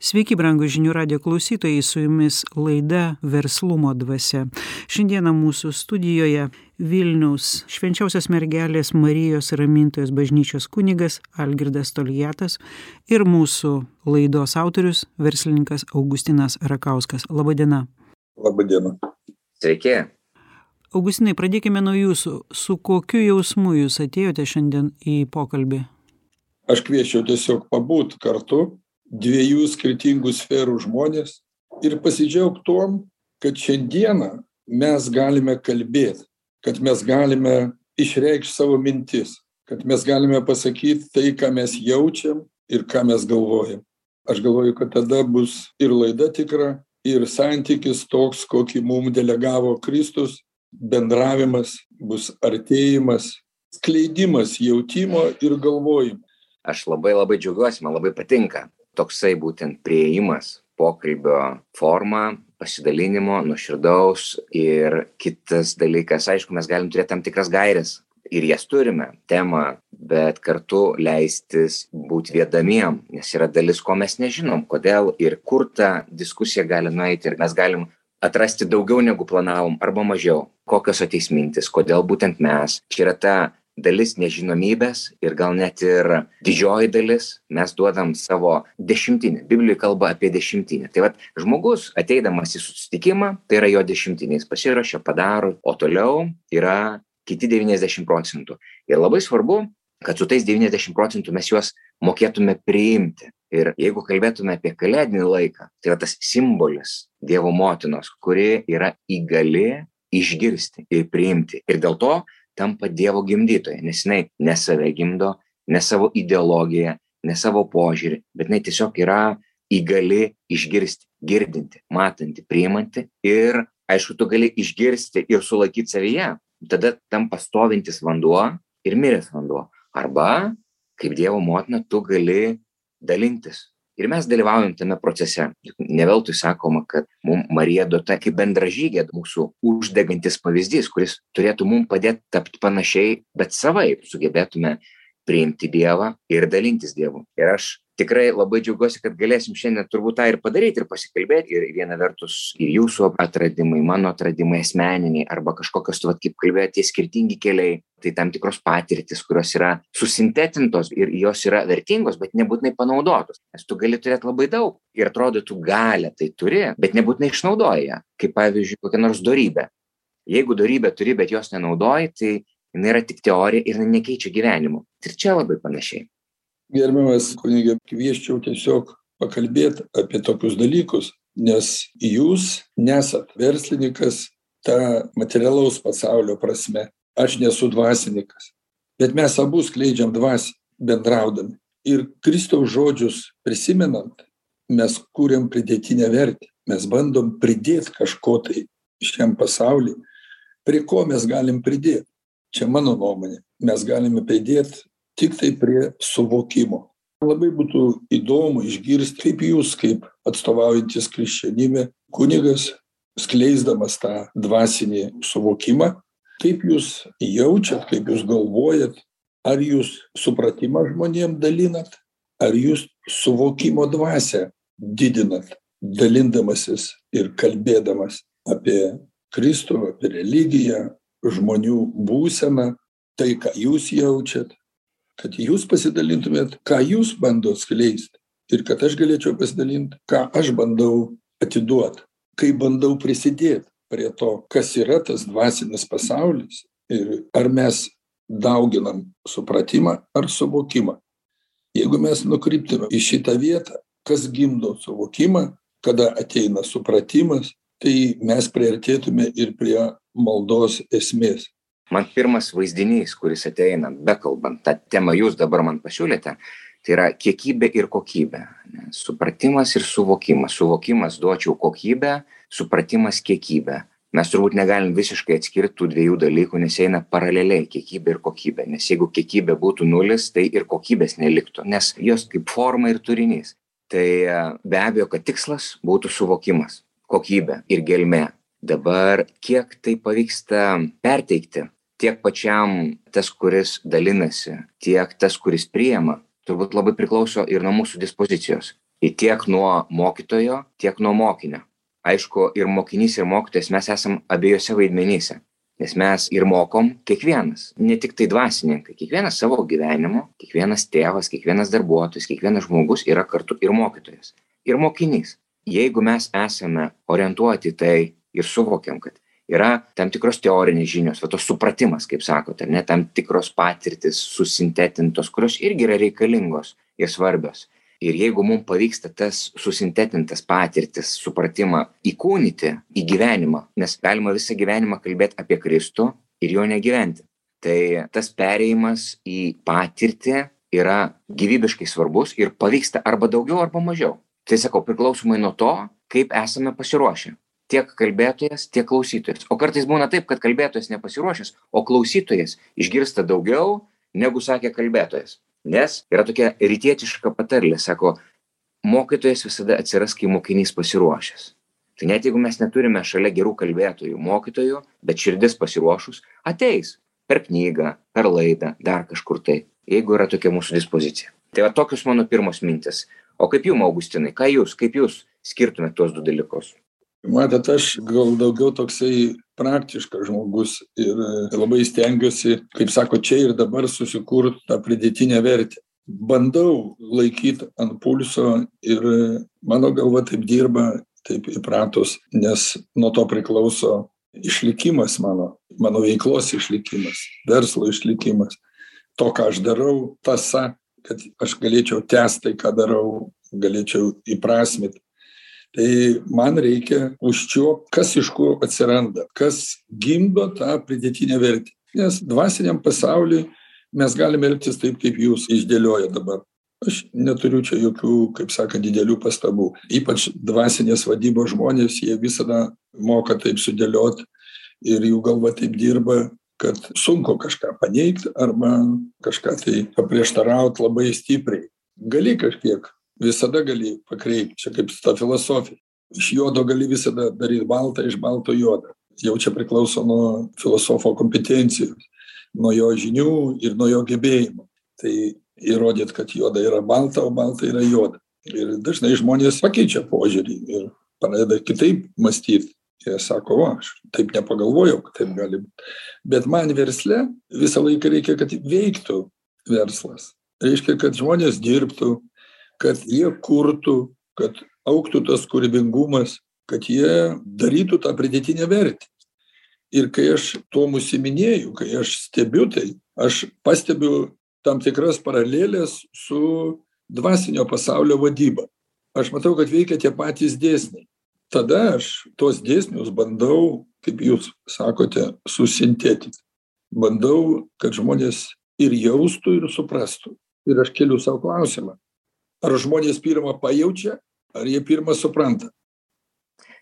Sveiki, brangų žinių radio klausytojai, su jumis laida Verslumo dvasia. Šiandieną mūsų studijoje Vilniaus švenčiausios mergelės Marijos ramintojos bažnyčios kunigas Algirdas Tolijatas ir mūsų laidos autorius verslininkas Augustinas Rakauskas. Labadiena. Labadiena. Sveiki. Augustinai, pradėkime nuo jūsų. Su kokiu jausmu jūs atėjote šiandien į pokalbį? Aš kviečiau tiesiog pabūt kartu dviejų skirtingų sferų žmonės ir pasidžiaugt tuom, kad šiandieną mes galime kalbėti, kad mes galime išreikšti savo mintis, kad mes galime pasakyti tai, ką mes jaučiam ir ką mes galvojam. Aš galvoju, kad tada bus ir laida tikra, ir santykis toks, kokį mums delegavo Kristus, bendravimas, bus artėjimas, skleidimas jautimo ir galvojimo. Aš labai labai džiaugiuosi, man labai patinka toksai būtent priėjimas pokalbio forma pasidalinimo nuoširdaus ir kitas dalykas. Aišku mes galim turėt tam tikras gaires ir jas turime temą bet kartu leistis būt vedamiem nes yra dalis ko mes nežinom kodėl ir kur ta diskusija gali nueiti ir mes galim atrasti daugiau negu planavom arba mažiau. Kokios ateis mintys kodėl būtent mes čia yra ta dalis nežinomybės ir gal net ir didžioji dalis mes duodam savo dešimtinę biblijoj kalba apie dešimtinę. Tai vat žmogus ateidamas į susitikimą tai yra jo dešimtinė jis pasiruošia padaro o toliau yra kiti devyniasdešim procentų. Ir labai svarbu kad su tais devyniasdešim procentų mes juos mokėtume priimti. Ir jeigu kalbėtume apie kalėdinį laiką tai yra tas simbolis dievo motinos kuri yra įgali išgirsti ir priimti. Ir dėl to tampa dievo gimdytoja nes jinai ne save gimdo ne savo ideologiją ne savo požiūrį bet jinai tiesiog yra įgali išgirsti girdinti matanti priimanti ir aišku tu gali išgirsti ir sulaikyt savyje. Tada tampa stovintis vanduo ir miręs vanduo. Arba kaip dievo motina tu gali dalintis ir mes dalyvaujam tame procese. Ne veltui sakoma kad mum marija duota kaip bendražygė mūsų uždegantis pavyzdys kuris turėtų mum padėt tapt panašiai bet savaip sugebėtume priimti dievą ir dalintis dievu. Ir aš tikrai labai džiaugiuosi kad galėsim šiandien turbūt tą ir padaryt ir pasikalbėt ir viena vertus ir jūsų atradimai mano atradimai asmeniniai arba kažkokios vat kaip kalbėjot tie skirtingi keliai tai tam tikros patirtys kurios yra susintetintos ir jos yra vertingos bet nebūtinai panaudotos. Nes tu gali turėt labai daug ir atrodytų galią tai turi bet nebūtinai išnaudoji ją. Kaip pavyzdžiui kokia nors dorybė. Jeigu dorybę turi bet jos nenaudoji tai jinai yra tik teorija ir jinai nekeičia gyvenimo. Ir čia labai panašiai gerbiamas kunige kviesčiau tiesiog pakalbėt apie tokius dalykus nes jūs nesat verslininkas ta materialaus pasaulio prasme. Aš nesu dvasininkas bet mes abu skleidžiam dvasią bendraudami. Ir kristaus žodžius prisimenant mes kuriam pridėtinę vertę mes bandom pridėt kažko tai šiam pasauly prie ko mes galim pridėt. Čia mano nuomonė. Mes galime pridėt tiktai prie suvokimo. Labai būtų įdomu išgirst kaip jūs kaip atstovaujantis krikščionybę kunigas skleisdamas tą dvasinį suvokimą kaip jūs jaučiat kaip jūs galvojat ar jūs supratimą žmonėm dalinat ar jūs suvokimo dvasią didinat dalindamasis ir kalbėdamas apie kristų apie religiją žmonių būseną tai ką jūs jaučiat kad jūs pasidalintumėt ką jūs bandot skleist ir kad aš galėčiau pasidalint ką aš bandau atiduot. Kaip bandau prisidėt prie to kas yra tas dvasinis pasaulis ir ar mes dauginam supratimą ar suvokimą. Jeigu mes nukryptume į šitą vietą kas gimdo suvokimą kada ateina supratimas tai mes priartėtume ir prie maldos esmės man pirmas vaizdinys kuris ateina bekalbant tą temą jūs dabar man pasiūlėte tai yra kiekybė ir kokybė supratimas ir suvokimas. Suvokimas duočiau kokybę supratimas kiekybę. Mes turbūt negalim visiškai atskirt tų dviejų dalykų nes eina paraleliai kiekybė ir kokybė. Nes jeigu kiekybė būtų nulis tai ir kokybės neliktų nes jos kaip forma ir turinys. Tai be abejo kad tikslas būtų suvokimas kokybė ir gelmė. Dabar kiek tai pavyksta perteikti tiek pačiam tas kuris dalinasi tiek tas kuris priima turbūt labai priklauso ir nuo mūsų dispozicijos. Ir tiek nuo mokytojo tiek nuo mokinio. Aišku ir mokinys ir mokytojas mes esam abiejuose vaidmenyse nes mes ir mokom kiekvienas ne tiktai dvasininkai kiekvienas savo gyvenimu kiekvienas tėvas kiekvienas darbuotojas kiekvienas žmogus yra kartu ir mokytojas ir mokinys. Jeigu mes esame orientuoti į tai ir suvokiam kad yra tam tikros teorinės žinios va tas supratimas kaip sakot ar ne tam tikros patirtys susintetintos kurios irgi yra reikalingos ir svarbios. Ir jeigu mum pavyksta tas susintetintas patirtis supratimą įkūnyti į gyvenimą nes galima visą gyvenimą kalbėt apie kristų ir jo negyventi tai tas perėjimas į patirtį yra gyvybiškai svarbus ir pavyksta arba daugiau arba mažiau. Tai sakau priklausomai nuo to kaip esame pasiruošę tiek kalbėtojas tiek klausytojas. O kartais būna taip kad kalbėtojas nepasiruošęs o klausytojas išgirsta daugiau negu sakė kalbėtojas. Nes yra tokia rytietiška patarlė sako mokytojas visada atsiras kai mokinys pasiruošęs. Tai net jeigu mes neturime šalia gerų kalbėtojų mokytojų bet širdis pasiruošus ateis per knygą per laidą dar kažkur tai jeigu yra tokia mūsų dispozicija. Tai va tokios mano pirmos mintys. O kaip jum augustinai ką jūs kaip jūs skirtumėt tuos du dalykus matot aš gal daugiau toksai praktiškas žmogus ir labai stengiuosi kaip sako čia ir dabar susikurt tą pridėtinę vertę. Bandau laikyt ant pulso ir mano galva taip dirba taip įpratus nes nuo to priklauso išlikimas mano mano veiklos išlikimas verslo išlikimas. To ką aš darau tąsa kad aš galėčiau tęst tai ką darau galėčiau įprasmit tai man reikia užčiuopt kas iš ko atsiranda kas gimdo tą pridėtinę vertę. Nes dvasiniam pasauly mes galim elgtis taip kaip jūs išdėliojot dabar. Aš neturiu čia jokių kaip sakant didelių pastabų. Ypač dvasinės vadybos žmonės jie visada moka taip sudėliot ir jų galva taip dirba kad sunku kažką paneigt arba kažką tai paprieštaraut labai stipriai. Gali kažkiek visada gali pakreipt čia kaip ta filosofija. Iš juodo gali visada daryt baltą iš balto juodą jau čia priklauso nuo filosofo kompetencijos nuo jo žinių ir nuo jo gebėjimų tai įrodyt kad juoda yra balta o balta yra juoda ir dažnai žmonės pakeičia požiūrį ir pradeda kitaip mąstyt. Jie sako va aš taip nepagalvojau kad taip gali būt. Bet man versle visą laiką reikia kad veiktų verslas. Reiškia kad žmonės dirbtų kad jie kurtų kad augtų tas kūrybingumas kad jie darytų tą pridėtinę vertę. Ir kai aš tuom užsiiminėju kai aš stebiu tai aš pastebiu tam tikras paraleles su dvasinio pasaulio vadyba. Aš matau kad veikia tie patys dėsniai. Tada aš tuos dėsnius bandau kaip jūs sakote susintetint bandau kad žmonės ir jaustų ir suprastų. Ir aš keliu sau klausimą ar žmonės pirma pajaučia ar jie pirma supranta?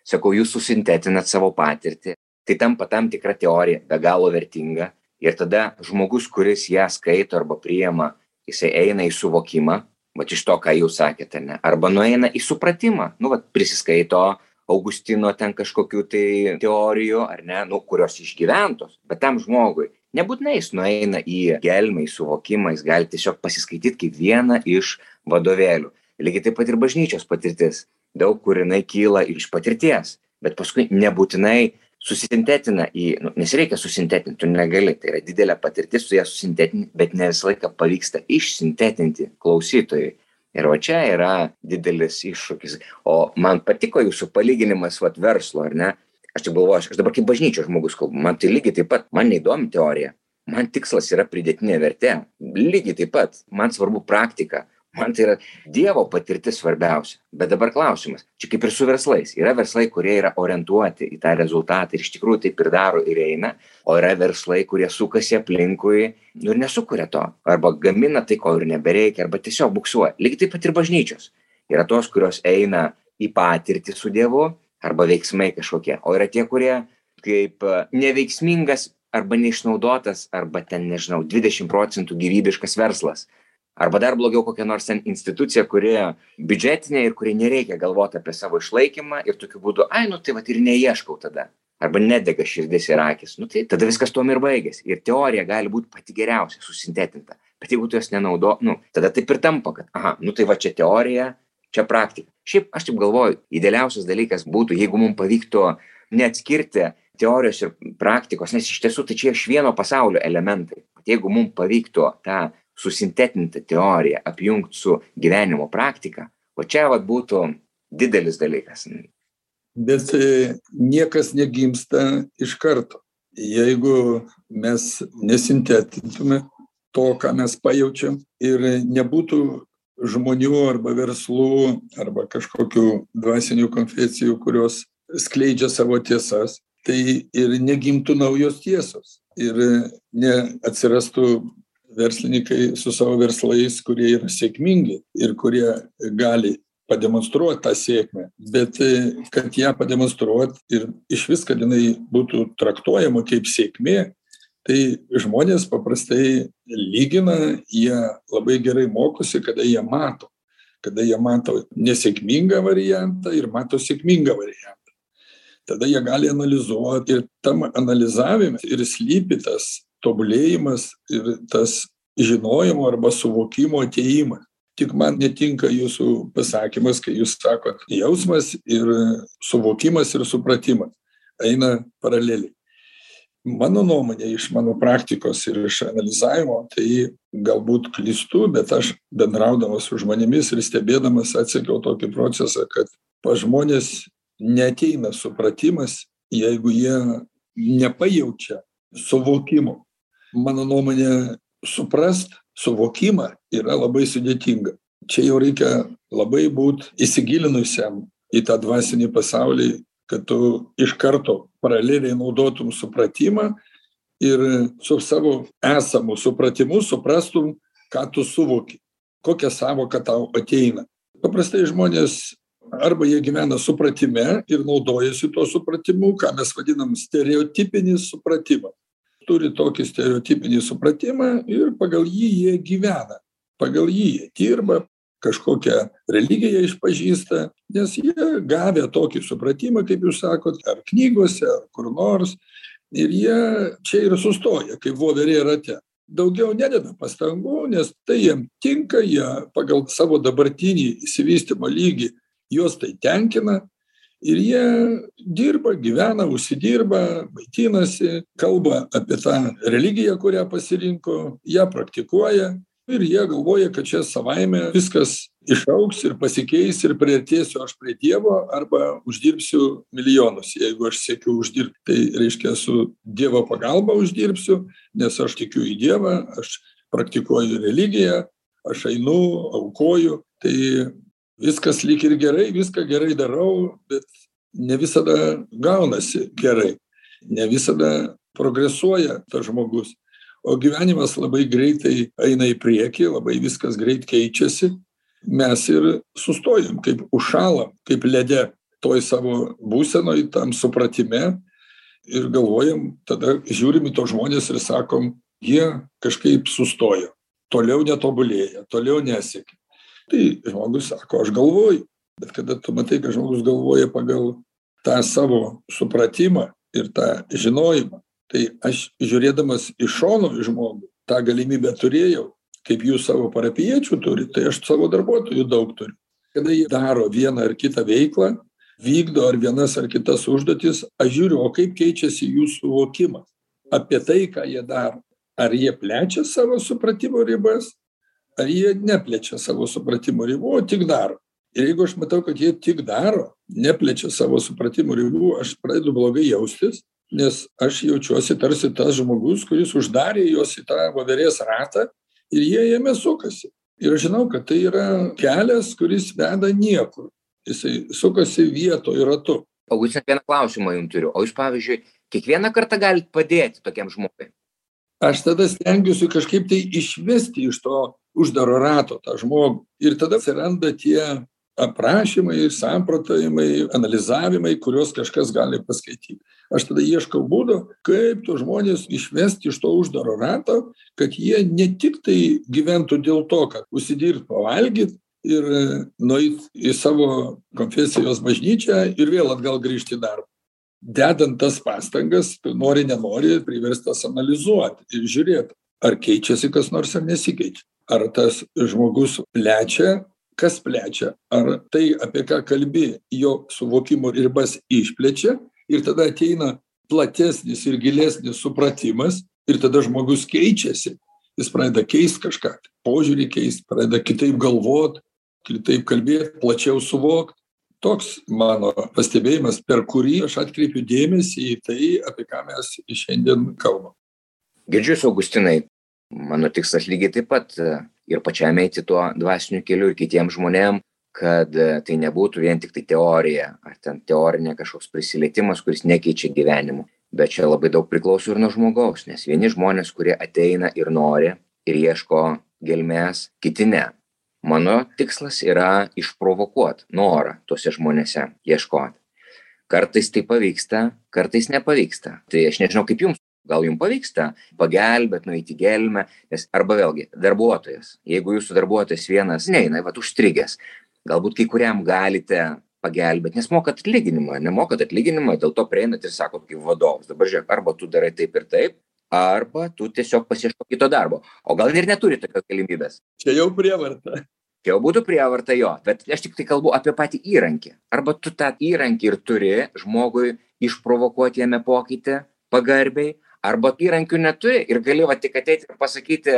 Sakau jūs susintetinat savo patirtį tai tampa tam tikra teorija be galo vertinga. Ir tada žmogus kuris ją skaito arba priima jisai eina į suvokimą vat iš to ką jūs sakėte ane arba nueina į supratimą. Nu vat prisiskaito augustino ten kažkokių tai teorijų ar ne? Nu kurios išgyventos. Bet tam žmogui nebūtinai jis nueina į gelmę į suvokimą jis gali tiesiog pasiskaityt kaip vieną iš vadovėlių. Lygiai taip pat ir bažnyčios patirtis. Daug kur jinai kyla iš patirties bet paskui nebūtinai susintetina į nu nes reikia susintetint tu negali tai yra didelė patirtis tu ją susintetini bet ne visą laiką pavyksta išsintetinti klausytojui. Ir va čia yra didelis iššūkis. O man patiko jūsų palyginimas vat verslo ar ne aš taip galvoju aš dabar kaip bažnyčios žmogus kalbu man tai lygiai taip pat man neįdomi teorija man tikslas yra pridėtinė vertė lygiai taip pat man svarbu praktika man tai yra dievo patirtis svarbiausia. Bet dabar klausimas čia kaip ir su verslais yra verslai kurie yra orientuoti į tą rezultatą ir iš tikrųjų taip ir daro ir eina o yra verslai kurie sukasi aplinkui nu ir nesukuria to arba gamina tai ko ir nebereikia arba tiesiog buksuoja. Lygiai taip pat ir bažnyčios. Yra tos kurios eina į patirtį su dievu arba veiksmai kažkokie. O yra tie kurie kaip neveiksmingas arba neišnaudotas arba ten nežinau dvidešim procentų gyvybiškas verslas. Arba dar blogiau kokia nors ten institucija kuri biudžetinė ir kuriai nereikia galvot apie savo išlaikymą ir tokiu būdu ai nu tai vat ir neieškau tada. Arba nedega širdis ir akys nu tai tada viskas tuom ir baigiasi ir teorija gali būt pati geriausia susintetinta. Bet jeigu tu jos nenaudo nu tada taip ir tampa kad aha nu tai va čia teorija čia praktika. Šiaip aš taip galvoju idealiausias dalykas būtų jeigu mum pavyktų neatskirti teorijos ir praktikos nes iš tiesų tai čia iš vieno pasaulio elementai. Jeigu mum pavyktų tą susintetinti teoriją apjungt su gyvenimo praktika va čia vat būtų didelis dalykas. Bet e, niekas negimsta iš karto. Jeigu mes nesintetintume to ką mes pajaučiam ir nebūtų žmonių arba verslų arba kažkokių dvasinių konfesijų kurios skleidžia savo tiesas tai ir negimtų naujos tiesos. Ir neatsirastų verslininkai su savo verslais kurie yra sėkmingi ir kurie gali pademonstruot tą sėkmę. Bet kad ją pademonstruot ir išvis kad jinai būtų traktuojama kaip sėkmė tai žmonės paprastai lygina jie labai gerai mokosi kada jie mato. Kada jie mato nesėkmingą variantą ir mato sėkmingą variantą. Tada jie gali analizuot ir tam analizavime ir slypi tas tobulėjimas ir tas žinojimo arba suvokimo atėjimas. Tik man netinka jūsų pasakymas kai jūs sakot jausmas ir suvokimas ir supratimas eina paraleliai mano nuomone iš mano praktikos ir iš analizavimo tai galbūt klystu bet aš bendraudamas su žmonėmis ir stebėdamas atsekiau tokį procesą kad pas žmones neateina supratimas jeigu jie nepajaučia suvokimo. Mano nuomone suprast suvokimą yra labai sudėtinga. Čia jau reikia labai būt įsigilinusiam į tą dvasinį pasaulį kad tu iš karto paraleliai naudotum supratimą ir su savo esamu supratimu suprastum ką tu suvoki kokia sąvoka tau ateina. Paprastai žmonės arba jie gyvena supratime ir naudojasi tuo supratimu ką mes vadinam stereotipinis supratimas turi tokį stereotipinį supratimą ir pagal jį jie gyvena. Pagal jį jie dirba kažkokią religiją išpažįsta nes jie gavę tokį supratimą kaip jūs sakot ar knygose ar kur nors ir jie čia ir sustoja kaip voverė rate. Daugiau nededa pastangų nes tai jiem tinka jie pagal savo dabartinį išsivystymo lygį juos tai tenkina ir jie dirba gyvena užsidirba maitinasi kalba apie tą religiją kurią pasirinko ją praktikuoja ir jie galvoja kad čia savaime viskas išaugs ir pasikeis ir priartėsiu aš prie dievo arba uždirbsiu milijonus. Jeigu aš siekiu uždirbt tai reiškia su dievo pagalba uždirbsiu nes aš tikiu į dievą aš praktikuoju religiją aš einu aukoju. Tai viskas lyg ir gerai viską gerai darau bet ne visada gaunasi gerai. Ne visada progresuoja tas žmogus o gyvenimas labai greitai eina į priekį labai viskas greit keičiasi. Mes ir sustojam kaip užšąlam kaip lede toj savo būsenoj tam supratime. Ir galvojam tada žiūrim į tuos žmones ir sakom jie kažkaip sustojo. Toliau netobulėja toliau nesiekia. Tai žmogus sako aš galvoju. Bet kada tu matai kad žmogus galvoja pagal tą savo supratimą ir tą žinojimą tai aš žiūrėdamas iš šono į žmogų tą galimybę turėjau kaip jūs savo parapijiečių turit tai aš savo darbuotojų daug turiu. Kada jie daro vieną ar kitą veiklą vykdo ar vienas ar kitas užduotis aš žiūriu o kaip keičiasi jų suvokimas apie tai ką jie daro. Ar jie plečia savo supratimo ribas ar jie neplečia savo supratimo ribų o tik daro. Ir jeigu aš matau kad jie tik daro neplečia savo supratimo ribų aš pradedu blogai jaustis nes aš jaučiuosi tarsi tas žmogus kuris uždarė juos į tą voverės ratą ir jie jame sukasi. Ir aš žinau kad tai yra kelias kuris veda niekur. Jisai sukasi vietoj ratu. Augustinai vieną klausimą jum turiu. O jūs pavyzdžiui kiekvieną kartą galit padėti tokiam žmogui? Aš tada stengiuosi kažkaip tai išvesti iš to uždaro rato tą žmogų. Ir tada atsiranda tie aprašymai samprotavimai analizavimai kuriuos kažkas gali paskaityt aš tada ieškau būdo kaip tuos žmones išvest iš to uždaro rato kad jie ne tiktai gyventų dėl to kad užsidirbt pavalgyt ir nueit į savo konfesijos bažnyčią ir vėl atgal grįžt į darbą. Dedant tas pastangas tu nori nenori priverstas analizuot ir žiūrėt ar keičiasi kas nors ar nesikeičia. Ar tas žmogus plečia kas plečia ar tai apie ką kalbi jo suvokimo ribas išplečia ir tada ateina platesnis ir gilesnis supratimas ir tada žmogus keičiasi. Jis pradeda keist kažką požiūrį keist pradeda kitaip galvot kitaip kalbėt plačiau suvokt. Toks mano pastebėjimas per kurį aš atkreipiu dėmesį į tai apie ką mes šiandien kalbam. Girdžiu jus augustinai. Mano tikslas lygiai taip pat ir pačiam eiti tuo dvasiniu keliu ir kitiem žmonėm kad tai nebūtų vien tiktai teorija ar ten teorinė kažkoks prisilietimas kuris nekeičia gyvenimo. Bet čia labai daug priklauso ir nuo žmogaus nes vieni žmonės kurie ateina ir nori ir ieško gelmės kiti ne. Mano tikslas yra išprovokuot norą tuose žmonėse ieškot. Kartais tai pavyksta kartais nepavyksta. Tai aš nežinau kaip jums gal jum pavyksta pagelbėt nueit į gelmę nes arba vėlgi darbuotojas jeigu jūsų darbuotojas vienas neina vat užstrigęs galbūt kai kuriam galite pagelbėt nes mokat atlyginimą nemokat atlyginimą dėl to prieinat ir sakot kaip vadovas dabar žiūrėk arba tu darai taip ir taip arba tu tiesiog pasiieškok kito darbo o gal ir neturi tokios galimybės. Čia jau prievarta. Čia jau būtų prievarta jo bet aš tiktai kalbu apie patį įrankį. Arba tu tą įrankį ir turi žmogui išprovokuot jame pokytį pagarbiai arba įrankių neturi ir gali va tik ateit ir pasakyti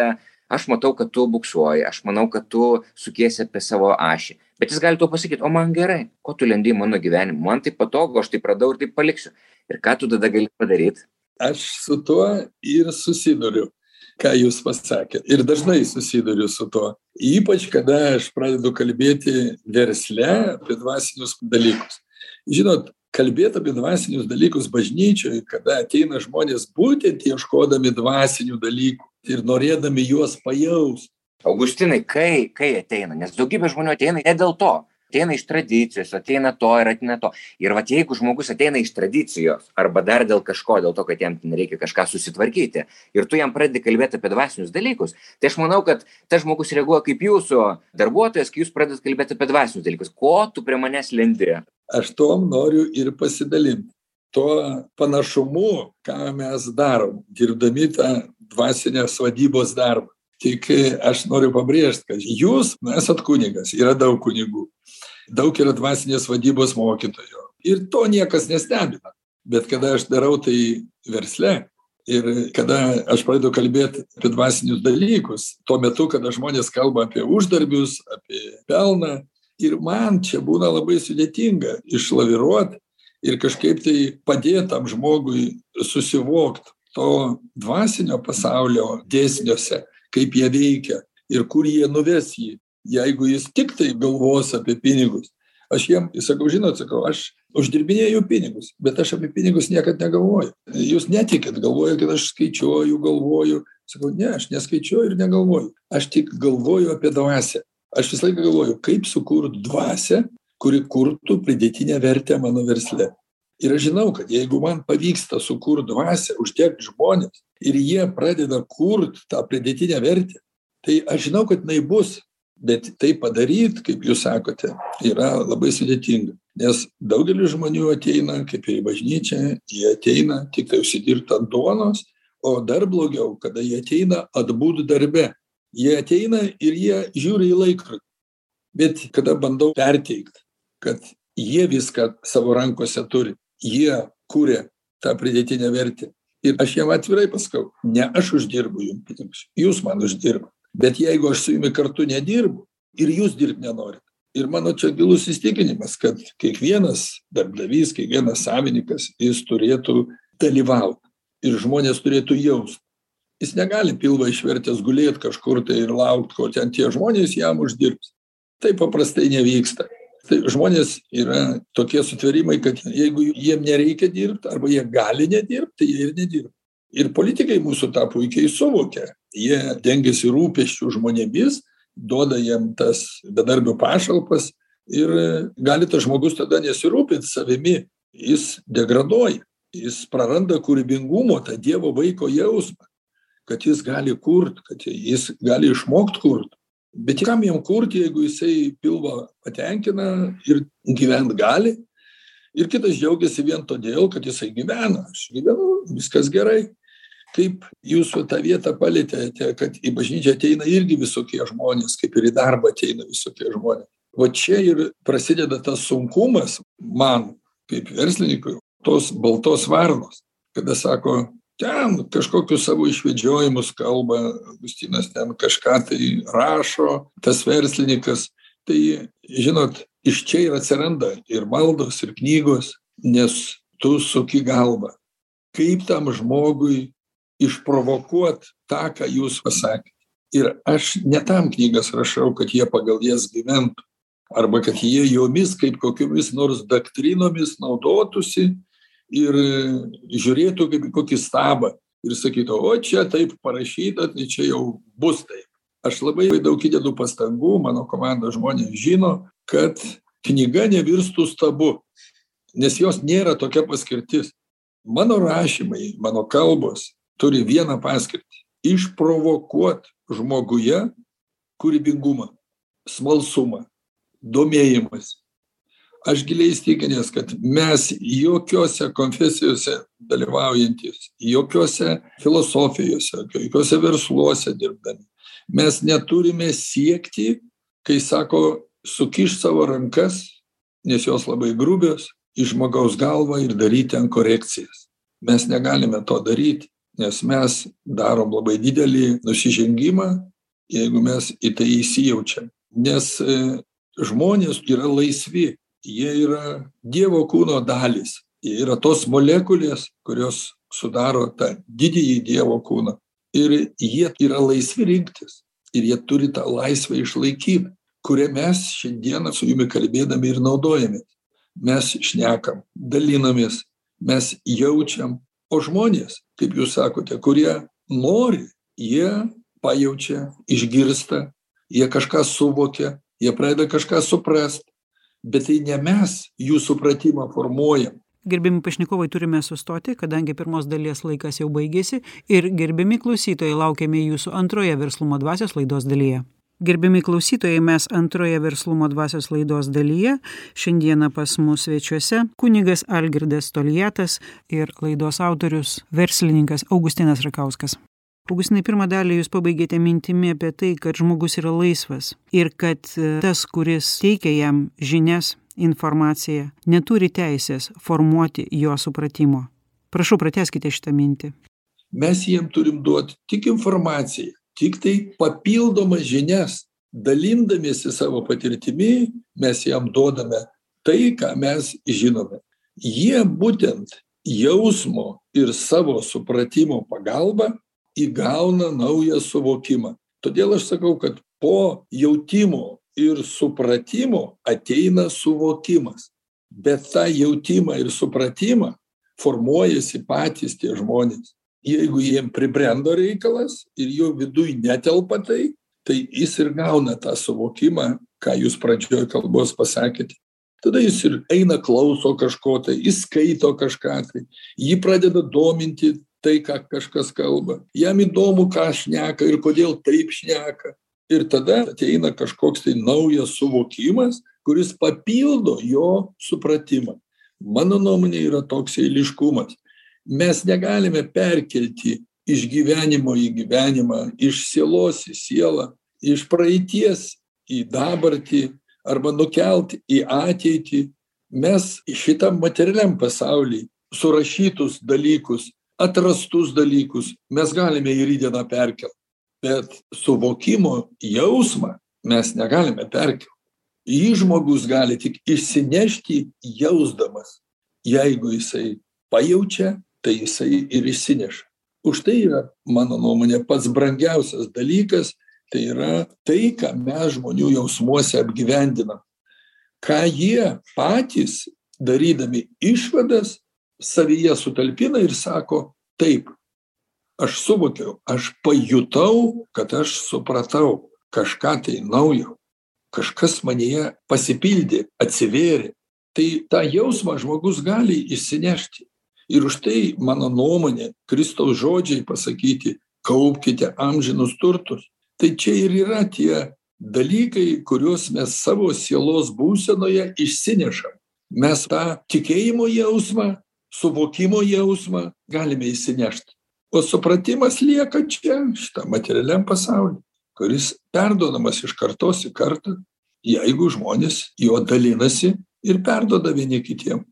aš matau kad tu buksuoji aš manau kad tu sukiesi apie savo ašį. Bet jis gali tau pasakyt o man gerai ko tu lendi į mano gyvenimą man taip patogu aš taip radau ir taip paliksiu. Ir ką tu tada gali padaryt? Aš su tuo ir susiduriu ką jūs pasakėt. Ir dažnai susiduriu su tuo. Ypač kada aš pradedu kalbėti versle apie dvasinius dalykus. Žinot kalbėt apie dvasinius dalykus bažnyčioj kada ateina žmonės būtent ieškodami dvasinių dalykų ir norėdami juos pajaust. Augustinai kai kai ateina? Nes daugybė žmonių ateina ne dėl to ateina iš tradicijos ateina to ir ateina to. Ir vat jeigu žmogus ateina iš tradicijos arba dar dėl kažko dėl to kad jam ten reikia kažką susitvarkyti ir tu jam pradedi kalbėt apie dvasinius dalykus tai aš manau kad tas žmogus reaguoja kaip jūsų darbuotojas kai jūs pradedat kalbėt apie dvasinius dalykus. Ko tu prie manęs lendi? Aš tuom noriu ir pasidalint tuo panašumu ką mes darom dirbdami tą dvasinės vadybos darbą. Tik aš noriu pabrėžt kad jūs esat kunigas yra daug kunigų daug yra dvasinės vadybos mokytojų ir to niekas nestebina. Bet kada aš darau tai versle ir kada aš pradedu kalbėt apie dvasinius dalykus tuo metu kada žmonės kalba apie uždarbius apie pelną ir man čia būna labai sudėtinga išlaviruot ir kažkaip tai padėt tam žmogui susivokt to dvasinio pasaulio dėsniuose kaip jie veikia ir kur jie nuves jį jeigu jis tiktai galvos apie pinigus aš jiem sakau žinot sakau aš uždirbinėju pinigus bet aš apie pinigus niekad negalvoju. Jūs netikit galvojat kad aš skaičiuoju galvoju. Sakau ne aš neskaičiuoju ir negalvoju. Aš tik galvoju apie dvasią aš visą laiką galvoju kaip sukurt dvasią kuri kurtų pridėtinę vertę mano versle. Ir aš žinau kad jeigu man pavyksta sukurt dvasią uždegt žmones ir jie pradeda kurt tą pridėtinę vertę tai aš žinau kad jinai bus bet tai padaryt kaip jūs sakote yra labai sudėtinga. Nes daugelis žmonių ateina kaip ir į bažnyčią jie ateina tiktai užsidirbt ant duonos o dar blogiau kada jie ateina atbūt darbe. Jie ateina ir jie žiūri į laikrodį. Bet kada bandau perteikt kad jie viską savo rankose turi jie kuria tą pridėtinę vertę. Ir aš jiem atvirai pasakau ne aš uždirbu jum pinigus jūs man uždirbat bet jeigu aš su jumi kartu nedirbu ir jūs dirbt nenorit ir mano čia gilus įsitikinimas kad kiekvienas darbdavys kiekvienas savininkas jis turėtų dalyvaut ir žmonės turėtų jaust. Jis negali pilvą išvertęs gulėt kažkur tai ir laukt kol ten tie žmonės jam uždirbs. Taip paprastai nevyksta. Tai žmonės yra tokie sutvėrimai kad jeigu jiem nereikia dirbt arba jie gali nedirbt tai jie ir nedirba ir politikai mūsų tą puikiai suvokia. Jie dengiasi rūpesčiu žmonėmis duoda jiem tas bedarbių pašalpas ir gali tas žmogus tada nesirūpint savimi. Jis degraduoja jis praranda kūrybingumo tą dievo vaiko jausmą kad jis gali kurt kad jis gali išmokt kurt. Bet kam jam kurt jeigu jisai pilvą patenkina ir gyvent gali? Ir kitas džiaugiasi vien todėl kad jisai gyvena. Aš gyvenu viskas gerai kaip jūs va tą vietą palietėte kad į bažnyčią ateina irgi visokie žmonės kaip ir į darbą ateina visokie žmonės. Va čia ir prasideda tas sunkumas man kaip verslininkui tos baltos varnos kada sako ten kažkokius savo išvedžiojimus kalba augustinas ten kažką tai rašo tas verslininkas. Tai žinot iš čia ir atsiranda ir maldos ir knygos nes tu suki galvą kaip tam žmogui išprovokuot tą ką jūs pasakėt. Ir aš ne tam knygas rašau kad jie pagal jas gyventų. Arba kad jie jomis kaip kokiomis nors doktrinomis naudotųsi ir žiūrėtų kaip į kokį stabą ir sakytų o čia taip parašyta tai čia jau bus taip. Aš labai daug įdedu pastangų mano komandos žmonės žino kad knyga nevirstų stabu nes jos nėra tokia paskirtis. Mano rašymai mano kalbos turi vieną paskirtį išprovokuot žmoguje kūrybingumą smalsumą domėjimąsi. Aš giliai įsitikinęs kad mes jokiose konfesijose dalyvaujantys jokiose filosofijose jokiuose versluose dirbdami mes neturime siekti kai sako sukišt savo rankas nes jos labai grubios į žmogaus galvą ir daryt ten korekcijas. Mes negalime to daryt nes mes darom labai didelį nusižengimą jeigu mes į tai įsijaučiam. Nes žmonės yra laisvi jie yra dievo kūno dalys jie yra tos molekulės kurios sudaro tą didįjį dievo kūną. Ir jie yra laisvi rinktis ir jie turi tą laisvę išlaikyt kuria mes šiandieną su jumi kalbėdami ir naudojamės. Mes šnekam dalinamės mes jaučiam o žmonės kaip jūs sakote kurie nori jie pajaučia išgirsta jie kažką suvokia jie pradeda kažką suprast bet tai ne mes jų supratimą formuojam. Gerbiami pašnekovai turime sustoti kadangi pirmos dalies laikas jau baigėsi. Ir gerbiami klausytojai laukiame jūsų antroje verslumo dvasios laidos dalyje gerbiami klausytojai mes antroje verslumo dvasios laidos dalyje šiandieną pas mus svečiuose kunigas algirdas toliatas ir laidos autorius verslininkas augustinas rakauskas. Augustinai pirmą dalį jūs pabaigėte mintimi apie tai kad žmogus yra laisvas ir kad tas kuris teikia jam žinias informaciją neturi teisės formuoti jo supratimo. Prašau pratęskite šitą mintį. Mes jiem turim duot tik informaciją tiktai papildomas žinias dalindamiesi savo patirtimi mes jam duodame tai ką mes žinome. Jie būtent jausmo ir savo supratimo pagalba įgauna naują suvokimą. Todėl aš sakau kad po jautimo ir supratimo ateina suvokimas. Bet tą jautimą ir supratimą formuojasi patys tie žmonės jeigu jiem pribrendo reikalas ir jų viduj netelpa tai tai jis ir gauna tą suvokimą ką jūs pradžioj kalbos pasakėte. Tada jis ir eina klauso kažko tai jis skaito kažką tai jį pradeda dominti tai ką kažkas kalba. Jam įdomu ką šneka ir kodėl taip šneka. Ir tada ateina kažkoks tai naujas suvokimas kuris papildo jo supratimą. Mano nuomone yra toks eiliškumas mes negalime perkelti iš gyvenimo į gyvenimą iš sielos į sielą iš praeities į dabartį arba nukelt į ateitį. Mes šitam materialiam pasauly surašytus dalykus atrastus dalykus mes galime į rytdieną perkelt. Bet suvokimo jausmą mes negalime perkelt. Jį žmogus gali tik išsinešti jausdamas jeigu jisai pajaučia tai jisai ir išsineša. Už tai yra mano nuomone pats brangiausias dalykas tai yra tai ką mes žmonių jausmuose apgyvendinam. Ką jie patys darydami išvadas savyje sutalpina ir sako taip aš suvokiau aš pajutau kad aš supratau kažką tai naujo. Kažkas manyje pasipildė atsivėrė. Tai tą jausmą žmogus gali išsinešti ir už tai mano nuomone kristaus žodžiai pasakyti kaupkite amžinus turtus. Tai čia ir yra tie dalykai kuriuos mes savo sielos būsenoje išsinešam. Mes tą tikėjimo jausmą suvokimo jausmą galime išsinešt o supratimas lieka čia šitam materialiam pasauly kuris perduodamas iš kartos į kartą jeigu žmonės juo dalinasi ir perduoda vieni kitiem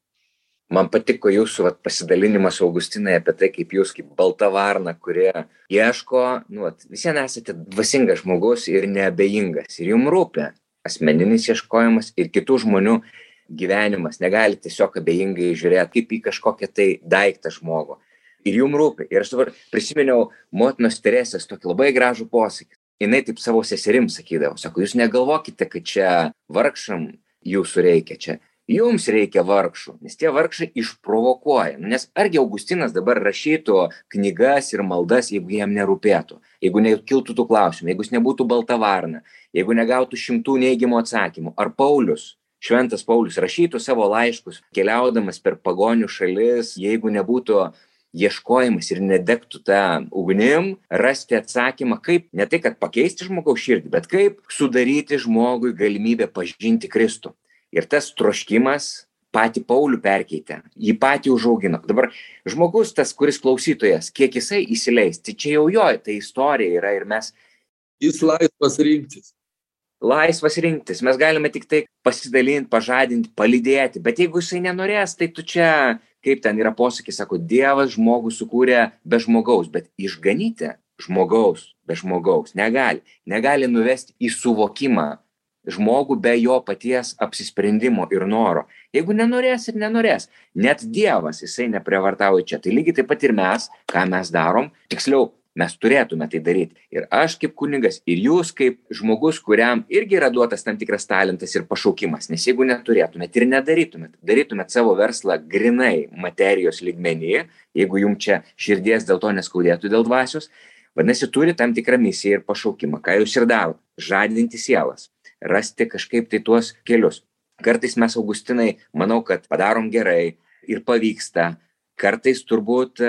man patiko jūsų vat pasidalinimas augustinai apie tai kaip jūs kaip balta varna kuri ieško nu vat vis vien esate dvasingas žmogus ir neabejingas. Ir jum rūpi asmeninis ieškojimas ir kitų žmonių gyvenimas. Negali tiesiog abejingai žiūrėt kaip į kažkokią tai daiktą žmogų. Ir jum rūpi. Ir aš dabar prisiminiau motinos teresės tokį labai gražų posakį. Jinai taip savo seserim sakydavo sako jūs negalvokite kad čia vargšam jūsų reikia čia jums reikia vargšų nes tie vargšai išprovokuoja. Nu nes argi augustinas dabar rašytų knygas ir maldas jeigu jam nerūpėtų? Jeigu nekiltų tų klausimų jeigu jis nebūtų balta varna jeigu negautų šimtų neigiamų atsakymų. Ar paulius šventas paulius rašytų savo laiškus keliaudamas per pagonių šalis jeigu nebūtų ieškojimas ir nedegtų ta ugnim rasti atsakymą kaip ne tai kad pakeisti žmogaus širdį bet kaip sudaryti žmogui galimybę pažinti kristų ir tas troškimas patį Paulių perkeitė, jį patį užaugino. Dabar žmogus, tas, kuris klausytojas, kiek jisai įsileis, tai čia jau jo, tai istorija yra ir mes. Jis laisvas rinktis. Laisvas rinktis, mes galime tik tai pasidalinti, pažadinti, palydėti, bet jeigu jisai nenorės, tai tu čia, kaip ten yra posakis, sako, Dievas žmogų sukūrė be žmogaus, bet išganyti žmogaus be žmogaus negali, negali nuvesti į suvokimą žmogų be jo paties apsisprendimo ir noro. Jeigu nenorės ir nenorės, net Dievas jisai neprievartauja čia. Tai lygiai taip pat ir mes, ką mes darom, tiksliau, mes turėtume tai daryti. Ir aš kaip kunigas, ir jūs kaip žmogus, kuriam irgi yra duotas tam tikras talentas ir pašaukimas. Nes jeigu neturėtumėt ir nedarytumėt, darytumėt savo verslą grinai materijos lygmenį, jeigu jums čia širdies dėl to neskaudėtų dėl dvasios, vadinasi, turi tam tikrą misiją ir pašaukimą. Ką jūs ir darote? Žadinti sielas rasti kažkaip tai tuos kelius. Kartais mes, Augustinai, manau, kad padarom gerai ir pavyksta. Kartais turbūt,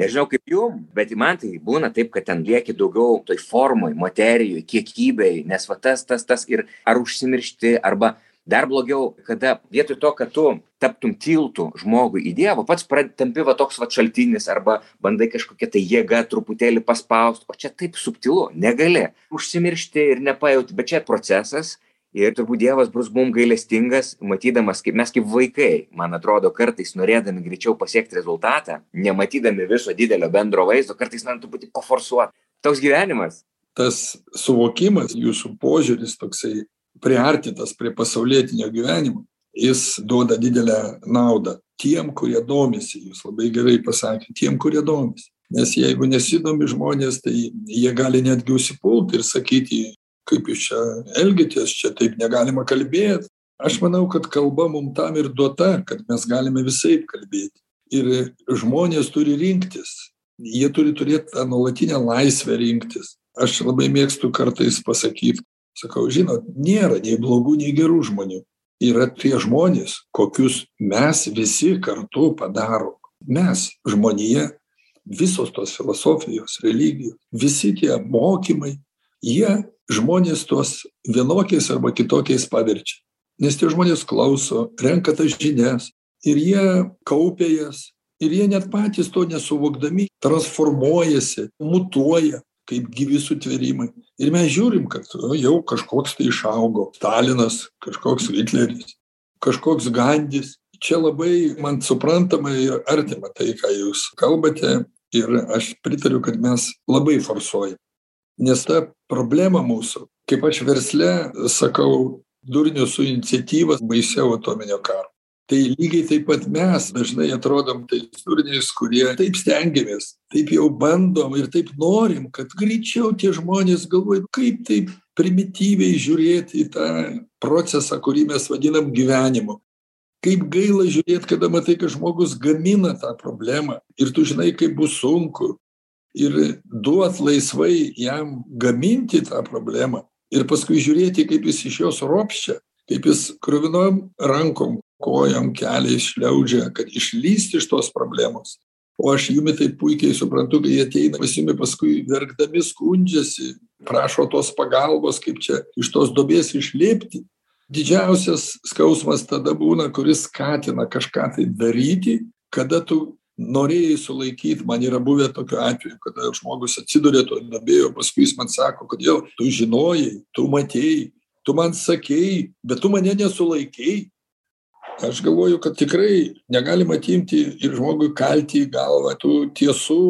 nežinau kaip jum, bet man tai būna taip, kad ten lieki daugiau toj formoj, materijoj, kiekybei, nes va tas, tas, tas ir ar užsimiršti, arba dar blogiau, kada vietoj to, kad tu taptum tiltų žmogui į Dievą, pats tampi va toks va šaltinis arba bandai kažkokią tai jėgą truputėlį paspaust, o čia taip subtilu, negali užsimiršti ir nepajauti, bet čia procesas ir turbūt Dievas bus mums gailestingas, matydamas, kaip mes kaip vaikai, man atrodo, kartais norėdami greičiau pasiekti rezultatą, nematydami viso didelio bendro vaizdo, kartais norim truputį paforsuoti. Toks gyvenimas. Tas suvokimas, jūsų požiūris toksai priartintas prie pasaulietinio gyvenimo, jis duoda didelę naudą tiem, kurie domisi, jūs labai gerai pasakėte, tiem, kurie domisi. Nes jeigu nesidomi žmonės, tai jie gali netgi užsipulti ir sakyti, kaip jūs čia elgitės, čia taip negalima kalbėti. Aš manau, kad kalba mums tam ir duota, kad mes galime visai kalbėti. Ir žmonės turi rinktis. Jie turi turėti tą nuolatinę laisvę rinktis. Aš labai mėgstu kartais pasakyti, sakau žinot nėra nei blogų nei gerų žmonių. Yra tie žmonės kokius mes visi kartu padarom. Mes žmonija visos tos filosofijos religijos visi tie mokymai jie žmonės tuos vienokiais arba kitokiais paverčia. Nes tie žmonės klauso renka tas žinias ir jie kaupia jas ir jie net patys to nesuvokdami transformuojasi mutuoja kaip gyvi sutvėrimai ir mes žiūrim kad jau kažkoks tai išaugo stalinas kažkoks hitleris kažkoks gandis. Čia labai man suprantama ir artima tai ką jūs kalbate. Ir aš pritariu kad mes labai forsuojam. Nes ta problema mūsų kaip aš versle sakau durnių su iniciatyva baisiau atominio karo tai lygiai taip pat mes dažnai atrodom tais durniais kurie taip stengiamės taip jau bandom ir taip norim kad greičiau tie žmonės galvoja kaip taip primityviai žiūrėt į tą procesą kurį mes vadinam gyvenimu. Kaip gaila žiūrėt kada matai kad žmogus gamina tą problemą ir tu žinai kaip bus sunku. Ir duot laisvai jam gaminti tą problemą ir paskui žiūrėti kaip jis iš jos ropščia kaip jis kruvinom rankom kojom keliais šliaužia kad išlįst iš tos problemos. O aš jumi tai puikiai suprantu kai jie ateina pas jumi paskui verkdami skundžiasi prašo tos pagalbos kaip čia iš tos duobės išlipti. Didžiausias skausmas tada būna kuris skatina kažką tai daryti kada tu norėjai sulaikyt man yra buvę tokių atvejų kada žmogus atsiduria toj duobėj o paskui jis man sako kodėl tu žinojai tu matei tu man sakei bet tu mane nesulaikei aš galvoju kad tikrai negalima atimti ir žmogui kalti į galvą tų tiesų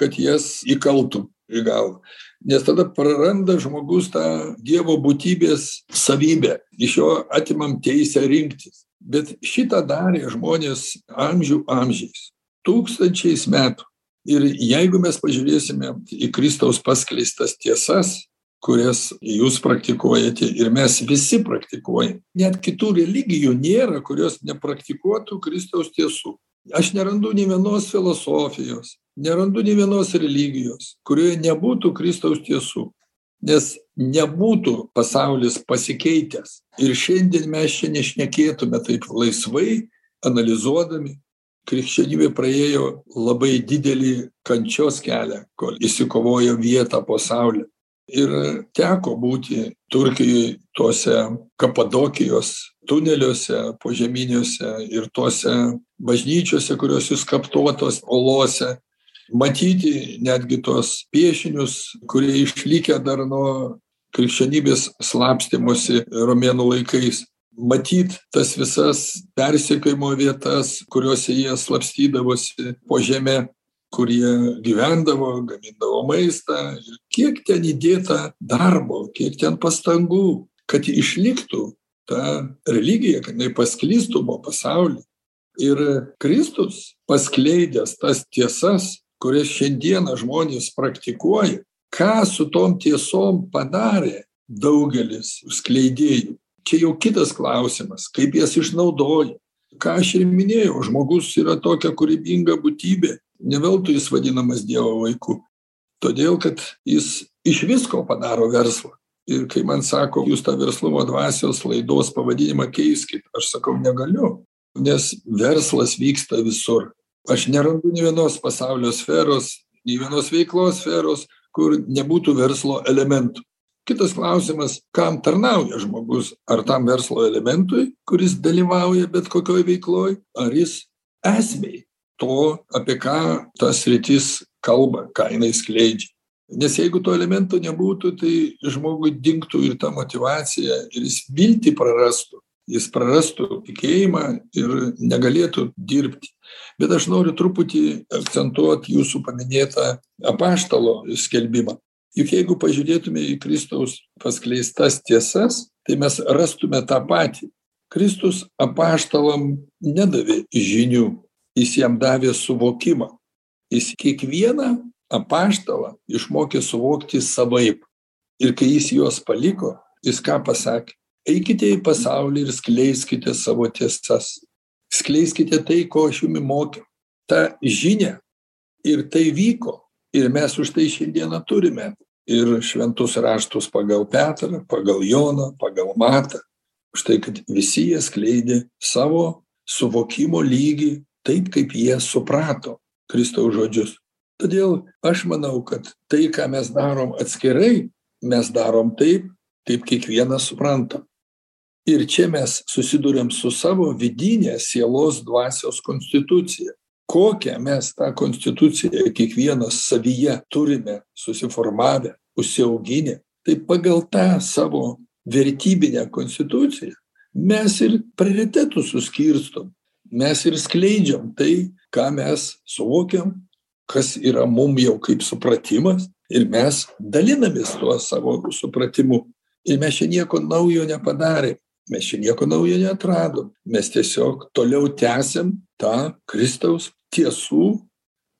kad jas įkaltum į galvą. Nes tada praranda žmogus tą dievo būtybės savybę iš jo atimam teisę rinktis. Bet šitą darė žmonės amžių amžiais tūkstančiais metų. Ir jeigu mes pažiūrėsime į kristaus paskleistas tiesas kurias jūs praktikuojate ir mes visi praktikuojam. Net kitų religijų nėra kurios nepraktikuotų kristaus tiesų. Aš nerandu nė vienos filosofijos nerandu nė vienos religijos kurioje nebūtų kristaus tiesų nes nebūtų pasaulis pasikeitęs. Ir šiandien mes čia nešnekėtume taip laisvai analizuodami. Krikščionybė praėjo labai didelį kančios kelią kol išsikovojo vietą po saule ir teko būti turkijoj tuose kapadokijos tuneliuose požeminiuose ir tose bažnyčiose kurios išskaptuotos olose matyti netgi tuos piešinius kurie išlikę dar nuo krikščionybės slapstymosi romėnų laikais. Matyt tas visas persekiojimo vietas kuriose jie slapstydavosi po žeme kur jie gyvendavo gamindavo maistą ir kiek ten įdėta darbo kiek ten pastangų kad išliktų ta religija kad jinai pasklistų po pasaulį. Ir kristus paskleidęs tas tiesas kurias šiandieną žmonės praktikuoja ką su tom tiesom padarė daugelis skleidėjų. Čia jau kitas klausimas kaip jas išnaudoja. Ką aš ir minėjau žmogus yra tokia kūrybinga būtybė ne veltui jis vadinamas dievo vaiku. Todėl kad jis iš visko padaro verslą. Ir kai man sako jūs tą verslumo dvasios laidos pavadinimą keiskit aš sakau negaliu nes verslas vyksta visur. Aš nerandu nė vienos pasaulio sferos nė vienos veiklos sferos kur nebūtų verslo elementų. Kitas klausimas kam tarnauja žmogus? Ar tam verslo elementui kuris dalyvauja bet kokioj veikloj? Ar jis esmei to apie ką ta sritis kalba ką jinai skleidžia. Nes jeigu to elemento nebūtų tai žmogui dingtų ir ta motyvacija ir jis viltį prarastų. Jis prarastų tikėjimą ir negalėtų dirbti. Bet aš noriu truputį akcentuot jūsų paminėtą apaštalo skelbimą. Juk jeigu pažiūrėtume į kristaus paskleistas tiesas tai mes rastume tą patį. Kristus apaštalam nedavė žinių jis jam davė suvokimą. Jis kiekvieną apaštalą išmokė suvokti savaip. Ir kai jis juos paliko jis ką pasakė? Eikite į pasaulį ir skleiskite savo tiesas. Skleiskite tai ko aš jumi mokiau. Tą žinią ir tai vyko. Ir mes už tai šiandieną turime ir šventus raštus pagal petrą pagal joną pagal matą. Už tai kad visi jie skleidė savo suvokimo lygį taip kaip jie suprato kristaus žodžius. Todėl aš manau kad tai ką mes darom atskirai mes darom taip kaip kiekvienas suprantam ir čia mes susiduriam su savo vidine sielos dvasios konstitucija. Kokią mes tą konstituciją kiekvienas savyje turime susiformavę užsiauginę tai pagal tą savo vertybinę konstituciją mes ir prioritetus suskirstom mes ir skleidžiam tai ką mes suvokiam kas yra mum jau kaip supratimas ir mes dalinamės tuo savo supratimu. Ir mes čia nieko naujo nepadarėm mes čia nieko naujo neatradom. Mes tiesiog toliau tęsiam tą kristaus tiesų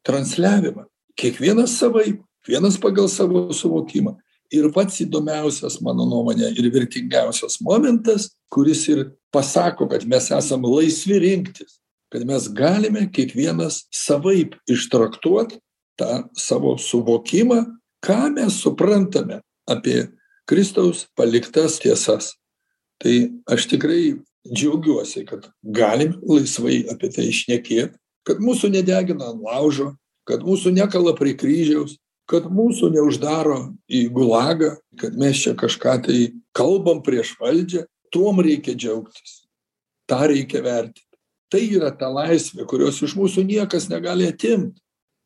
transliavimą. Kiekvienas savaip vienas pagal savo suvokimą ir pats įdomiausias mano nuomone ir vertingiausias momentas kuris ir pasako kad mes esam laisvi rinktis kad mes galime kiekvienas savaip ištraktuot tą savo suvokimą ką mes suprantame apie kristaus paliktas tiesas. Tai aš tikrai džiaugiuosi kad galim laisvai apie tai šnekėt kad mūsų nedegina ant laužo kad mūsų nekala prie kryžiaus kad mūsų neuždaro į gulagą kad mes čia kažką tai kalbam prieš valdžią tuom reikia džiaugtis. Tą reikia vertint tai yra ta laisvė kurios iš mūsų niekas negali atimt.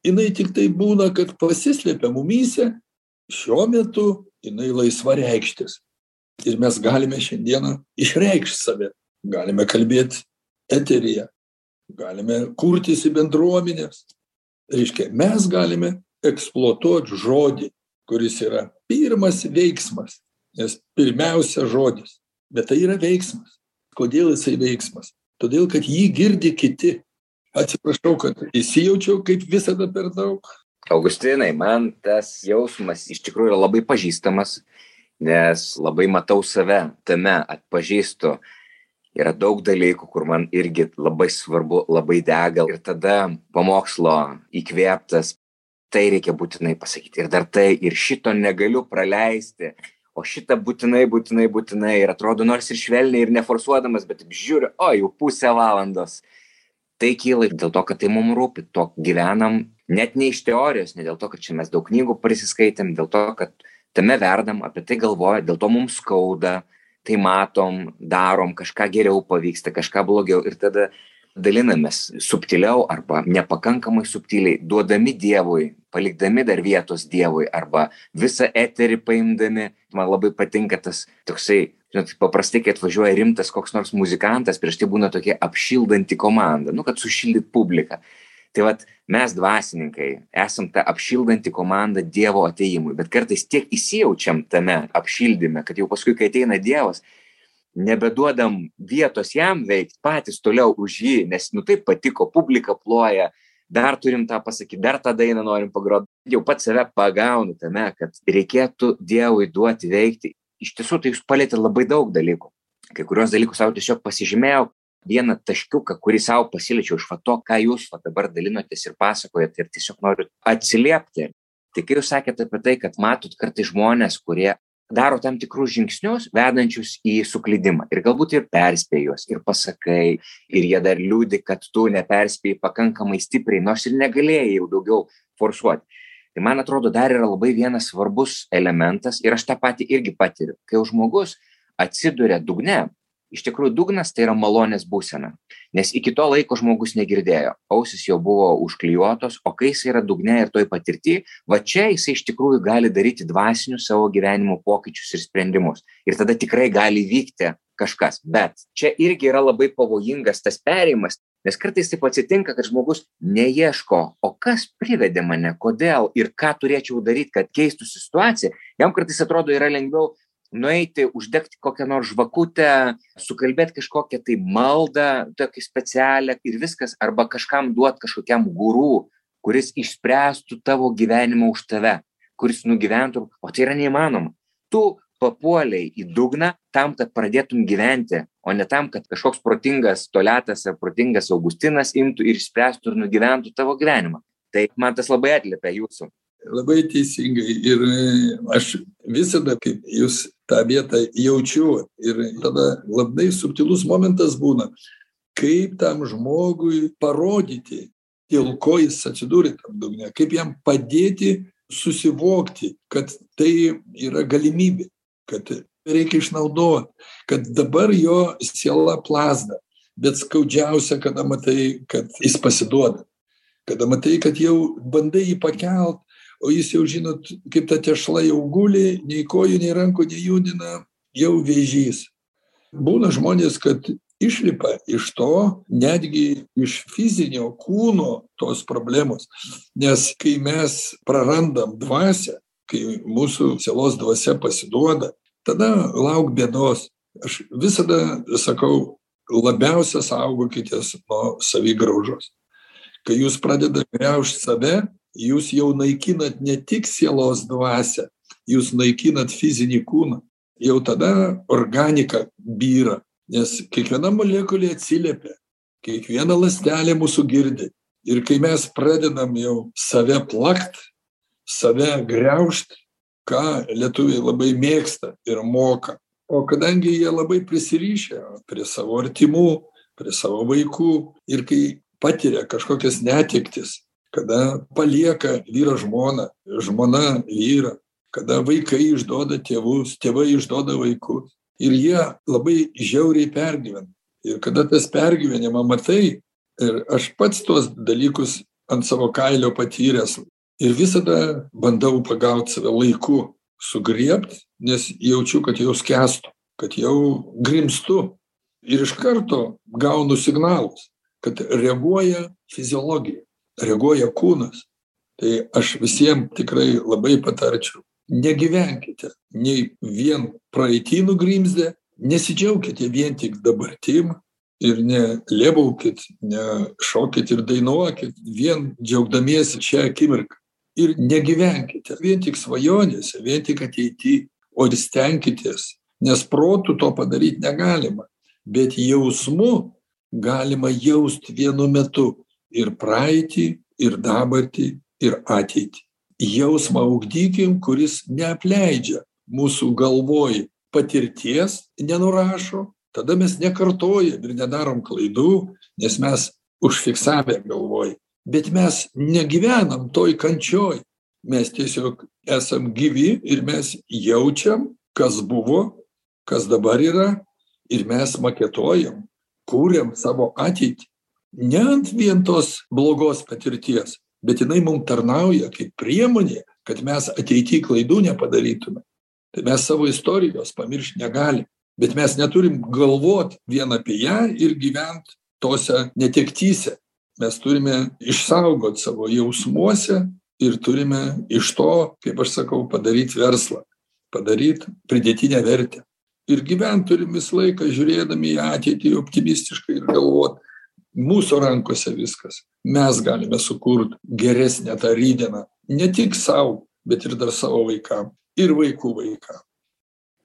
Jinai tiktai būna kad pasislepia mumyse šiuo metu jinai laisva reikštis ir mes galime šiandieną išreikšt save. Galime kalbėt eteryje. Galime kurtis į bendruomenes reiškia mes galime eksploatuot žodį kuris yra pirmas veiksmas nes pirmiausia žodis. Bet tai yra veiksmas. Kodėl jisai veiksmas? Todėl kad jį girdi kiti. Atsiprašau kad įsijaučiau kaip visada per daug. Augustinai man tas jausmas iš tikrųjų yra labai pažįstamas nes labai matau save tame atpažįstu. Yra daug dalykų kur man irgi labai svarbu labai dega. Ir tada pamokslo įkvėptas tai reikia būtinai pasakyti. Ir dar tai ir šito negaliu praleisti. O šitą būtinai būtinai būtinai. Ir atrodo nors ir švelniai ir neforsuodamas bet taip žiūriu o jau pusę valandos. Tai kyla dėl to kad tai mum rūpi. Tuo gyvenam net ne iš teorijos ne dėl to kad čia mes daug knygų prisiskaitėm dėl to kad tame verdam apie tai galvoja dėl to mums skauda tai matom darom kažką geriau pavyksta kažką blogiau. Ir tada dalinamės subtiliau arba nepakankamai subtiliai duodami dievui palikdami dar vietos dievui arba visą eterį paimdami. Man labai patinka tas toksai žinot paprastai kai atvažiuoja rimtas koks nors muzikantas prieš tai būna tokia apšildanti komanda nu kad sušildyt publiką. Tai vat mes dvasininkai esam ta apšildanti komanda dievo atėjimui bet kartais tiek įsijaučiam tame apšildyme kad jau paskui kai ateina dievas nebeduodam vietos jam veikt patys toliau už jį nes nu taip patiko publika ploja dar turim tą pasakyt dar tą dainą norim pagrot jau pats save pagaunu tame kad reikėtų dievui duoti veikti. Iš tiesų tai jūs palietėt labai daug dalykų. Kai kuriuos dalykus sau tiesiog pasižymėjau. Vieną taškiuką kurį sau pasiliečiau iš to ką jūs va dabar dalinotės ir pasakojat ir tiesiog noriu atsiliepti. Tai kai jūs sakėt apie tai kad matot kartais žmones kurie daro tam tikrus žingsnius vedančius į suklydimą. Ir galbūt ir perspėji juos ir pasakai ir jie dar liūdi kad tu neperspėjai pakankamai stipriai nors ir negalėjai jau daugiau forsuot tai man atrodo dar yra labai vienas svarbus elementas ir aš tą patį irgi patiriu. Kai jau žmogus atsiduria dugne iš tikrųjų dugnas tai yra malonės būsena nes iki to laiko žmogus negirdėjo. Ausys jo buvo užklijuotos o kai jis yra dugne ir toj patirty va čia jisai iš tikrųjų gali daryti dvasinius savo gyvenimo pokyčius ir sprendimus. Ir tada tikrai gali įvykti kažkas. Bet čia irgi yra labai pavojingas tas perėjimas nes kartais taip atsitinka kad žmogus neieško o kas privedė mane kodėl ir ką turėčiau daryt kad keistųsi situacija. Jam kartais atrodo yra lengviau nueiti uždegti kokią nors žvakutę sukalbėt kažkokią tai maldą tokią specialią ir viskas arba kažkam duot kažkokiam guru kuris išspręstų tavo gyvenimą už tave kuris nugyventų o tai yra neįmanoma. Tu papuolei į dugną tam kad pradėtum gyventi o ne tam kad kažkoks protingas toliatas ar protingas augustinas imtų ir išspręstų ir nugyventų tavo gyvenimą. Tai man tas labai atliepia jūsų. Labai teisingai ir aš visada kaip jūs tą vietą jaučiu. Ir tada labai subtilus momentas būna kaip tam žmogui parodyti dėl ko jis atsidūrė tam dugne kaip jam padėti susivokti kad tai yra galimybė kad reikia išnaudot kad dabar jo siela plazda. Bet skaudžiausia kada matai kad jis pasiduoda kada matai kad jau bandai jį pakelt o jis jau žinot kaip ta tešla jau guli nei kojų nei rankų nejudina jau vėžys. Būna žmonės kad išlipa iš to netgi iš fizinio kūno tos problemos. Nes kai mes prarandam dvasią kai mūsų sielos dvasia pasiduoda tada lauk bėdos. Aš visada sakau labiausia saugokitės nuo savigraužos. Kai jūs pradedat griaužt save jūs jau naikinat ne tik sielos dvasią jūs naikinat fizinį kūną. Jau tada organika byra nes kiekviena molekulė atsiliepia kiekviena ląstelė mūsų girdi. Ir kai mes pradedam jau save plakt save griaužt ką lietuviai labai mėgsta ir moka. O kadangi jie labai prisirišę prie savo artimų prie savo vaikų ir kai patiria kažkokias netektis kada palieka vyras žmoną žmona vyrą kada vaikai išduoda tėvus tėvai išduoda vaikus ir jie labai žiauriai pergyvena. Ir kada tas pergyvenimą matai ir aš pats tuos dalykus ant savo kailio patyręs ir visada bandau pagaut save laiku sugriebt nes jaučiu kad jau skęstu kad jau grimztu ir iš karto gaunu signalus kad reaguoja fiziologija reaguoja kūnas tai aš visiem tikrai labai patarčiau negyvenkite nei vien praeity nugrimzdę nesidžiaukite vien tik dabartim ir ne lėbaukit ne šokit ir dainuokit vien džiaugdamiesi šia akimirka ir negyvenkite vien tik svajonėse vien tik ateity o ir stenkitės nes protu to padaryt negalima bet jausmu galima jaust vienu metu ir praeitį ir dabartį ir ateitį. Jausmą ugdykim kuris neapleidžia mūsų galvoj patirties nenurašo tada mes nekartojam ir nedarom klaidų nes mes užfiksavę galvoj. Bet mes negyvenam toj kančioj. Mes tiesiog esam gyvi ir mes jaučiam kas buvo kas dabar yra ir mes maketuojam kuriam savo ateitį ne ant vien tos blogos patirties bet jinai mum tarnauja kaip priemonė kad mes ateity klaidų nepadarytume. Tai mes savo istorijos pamiršt negalim bet mes neturim galvot vien apie ją ir gyvent tose netektyse. Mes turime išsaugot savo jausmuose ir turime iš to kaip aš sakau padaryt verslą padaryt pridėtinę vertę. Ir gyvent turim visą laiką žiūrėdami į ateitį optimistiškai ir galvot mūsų rankose viskas. Mes galime sukurt geresnę tą rytdieną ne tik sau bet ir dar savo vaikam ir vaikų vaikam.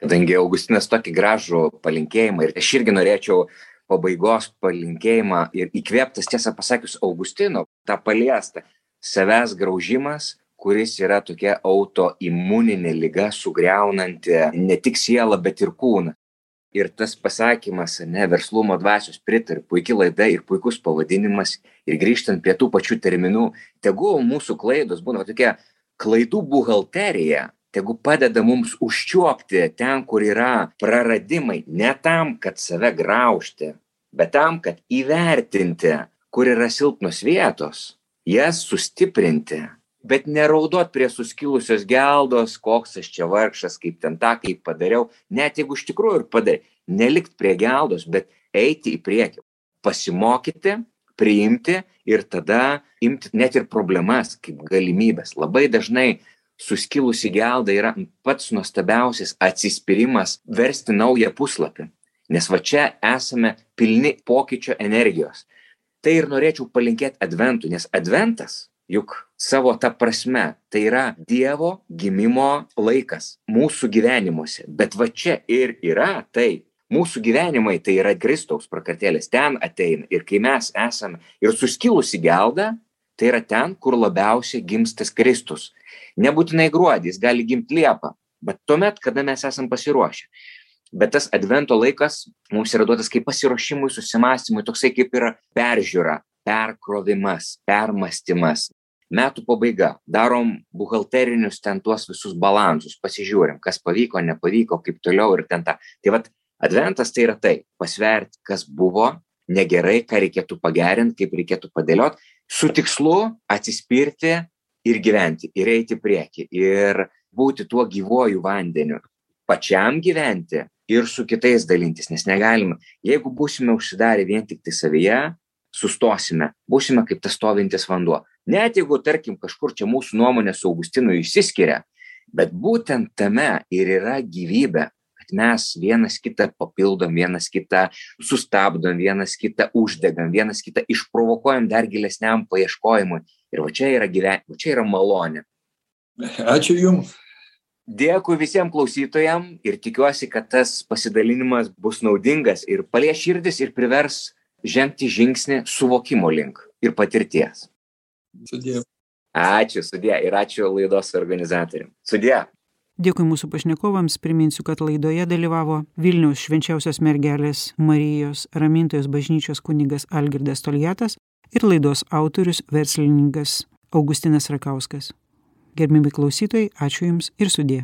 Kadangi augustinas tokį gražų palinkėjimą ir aš irgi norėčiau pabaigos palinkėjimą ir įkvėptas tiesą pasakius augustino tą paliestą savęs graužimas kuris yra tokia autoimuninė liga sugriaunanti ne tik sielą bet ir kūną ir tas pasakymas ane verslumo dvasios pritariu puiki laida ir puikus pavadinimas. Ir grįžtant prie tų pačių terminų tegul mūsų klaidos būna tokia klaidų buhalterija tegu padeda mums užčiuopti ten kur yra praradimai. Ne tam kad save graužti bet tam kad įvertinti kur yra silpnos vietos jas sustiprinti bet neraudot prie suskilusios geldos koks aš čia vargšas kaip ten tą kaip padariau. Net jeigu iš tikrųjų ir padarei nelikt prie geldos bet eiti į priekį. Pasimokyti priimti ir tada imti net ir problemas kaip galimybes labai dažnai suskilusi gelda yra pats nuostabiausias atsispyrimas versti naują puslapį nes va čia esame pilni pokyčio energijos. Tai ir norėčiau palinkėt adventui nes adventas juk savo ta prasme. Tai yra dievo gimimo laikas mūsų gyvenimuose. Bet va čia ir yra tai. Mūsų gyvenimai tai yra kristaus prakartėlės. Ten ateina. Ir kai mes esam ir suskilusi gelda tai yra ten kur labiausiai gims tas kristus. Nebūtinai gruodį jis gali gimt liepą bet tuomet kada mes esam pasiruošę. Bet tas advento laikas mums yra duotas kaip pasiruošimui susimąstymui toksai kaip yra peržiūra perkrovimas permąstymas metų pabaiga. Darom buhalterinius ten tuos visus balansus pasižiūrim kas pavyko nepavyko kaip toliau ir ten tą. Tai vat adventas tai yra tai pasvert kas buvo negerai ką reikėtų pagerint kaip reikėtų padėliot su tikslu atsispirti ir gyventi ir eiti į priekį ir būti tuo gyvuoju vandeniu. Pačiam gyventi ir su kitais dalintis nes negalima. Jeigu būsime užsidarę vien tiktai savyje sustosime būsime kaip tas stovintis vanduo net jeigu tarkim kažkur čia mūsų nuomonė su augustinu išsiskiria bet būtent tame ir yra gyvybė kad mes vienas kitą papildom vienas kitą sustabdom vienas kitą uždegam vienas kitą išprovokuojam dar gilesniam paieškojimui. Ir va čia yra gyven va čia yra malonė. Ačiū jum Dėkui visiems klausytojams ir tikiuosi, kad tas pasidalinimas bus naudingas ir palies širdis ir privers žengti žingsnį suvokimo link ir patirties. Sudė. Ačiū, sudė ir ačiū laidos organizatoriam. Sudė. Dėkui mūsų pašnekovams, priminsiu, kad laidoje dalyvavo Vilniaus švenčiausios mergelės Marijos Ramintojos bažnyčios kunigas Algirdas Toljatas ir laidos autorius verslininkas Augustinas Rakauskas. Gerbimi klausytojai, ačiū Jums ir sudė.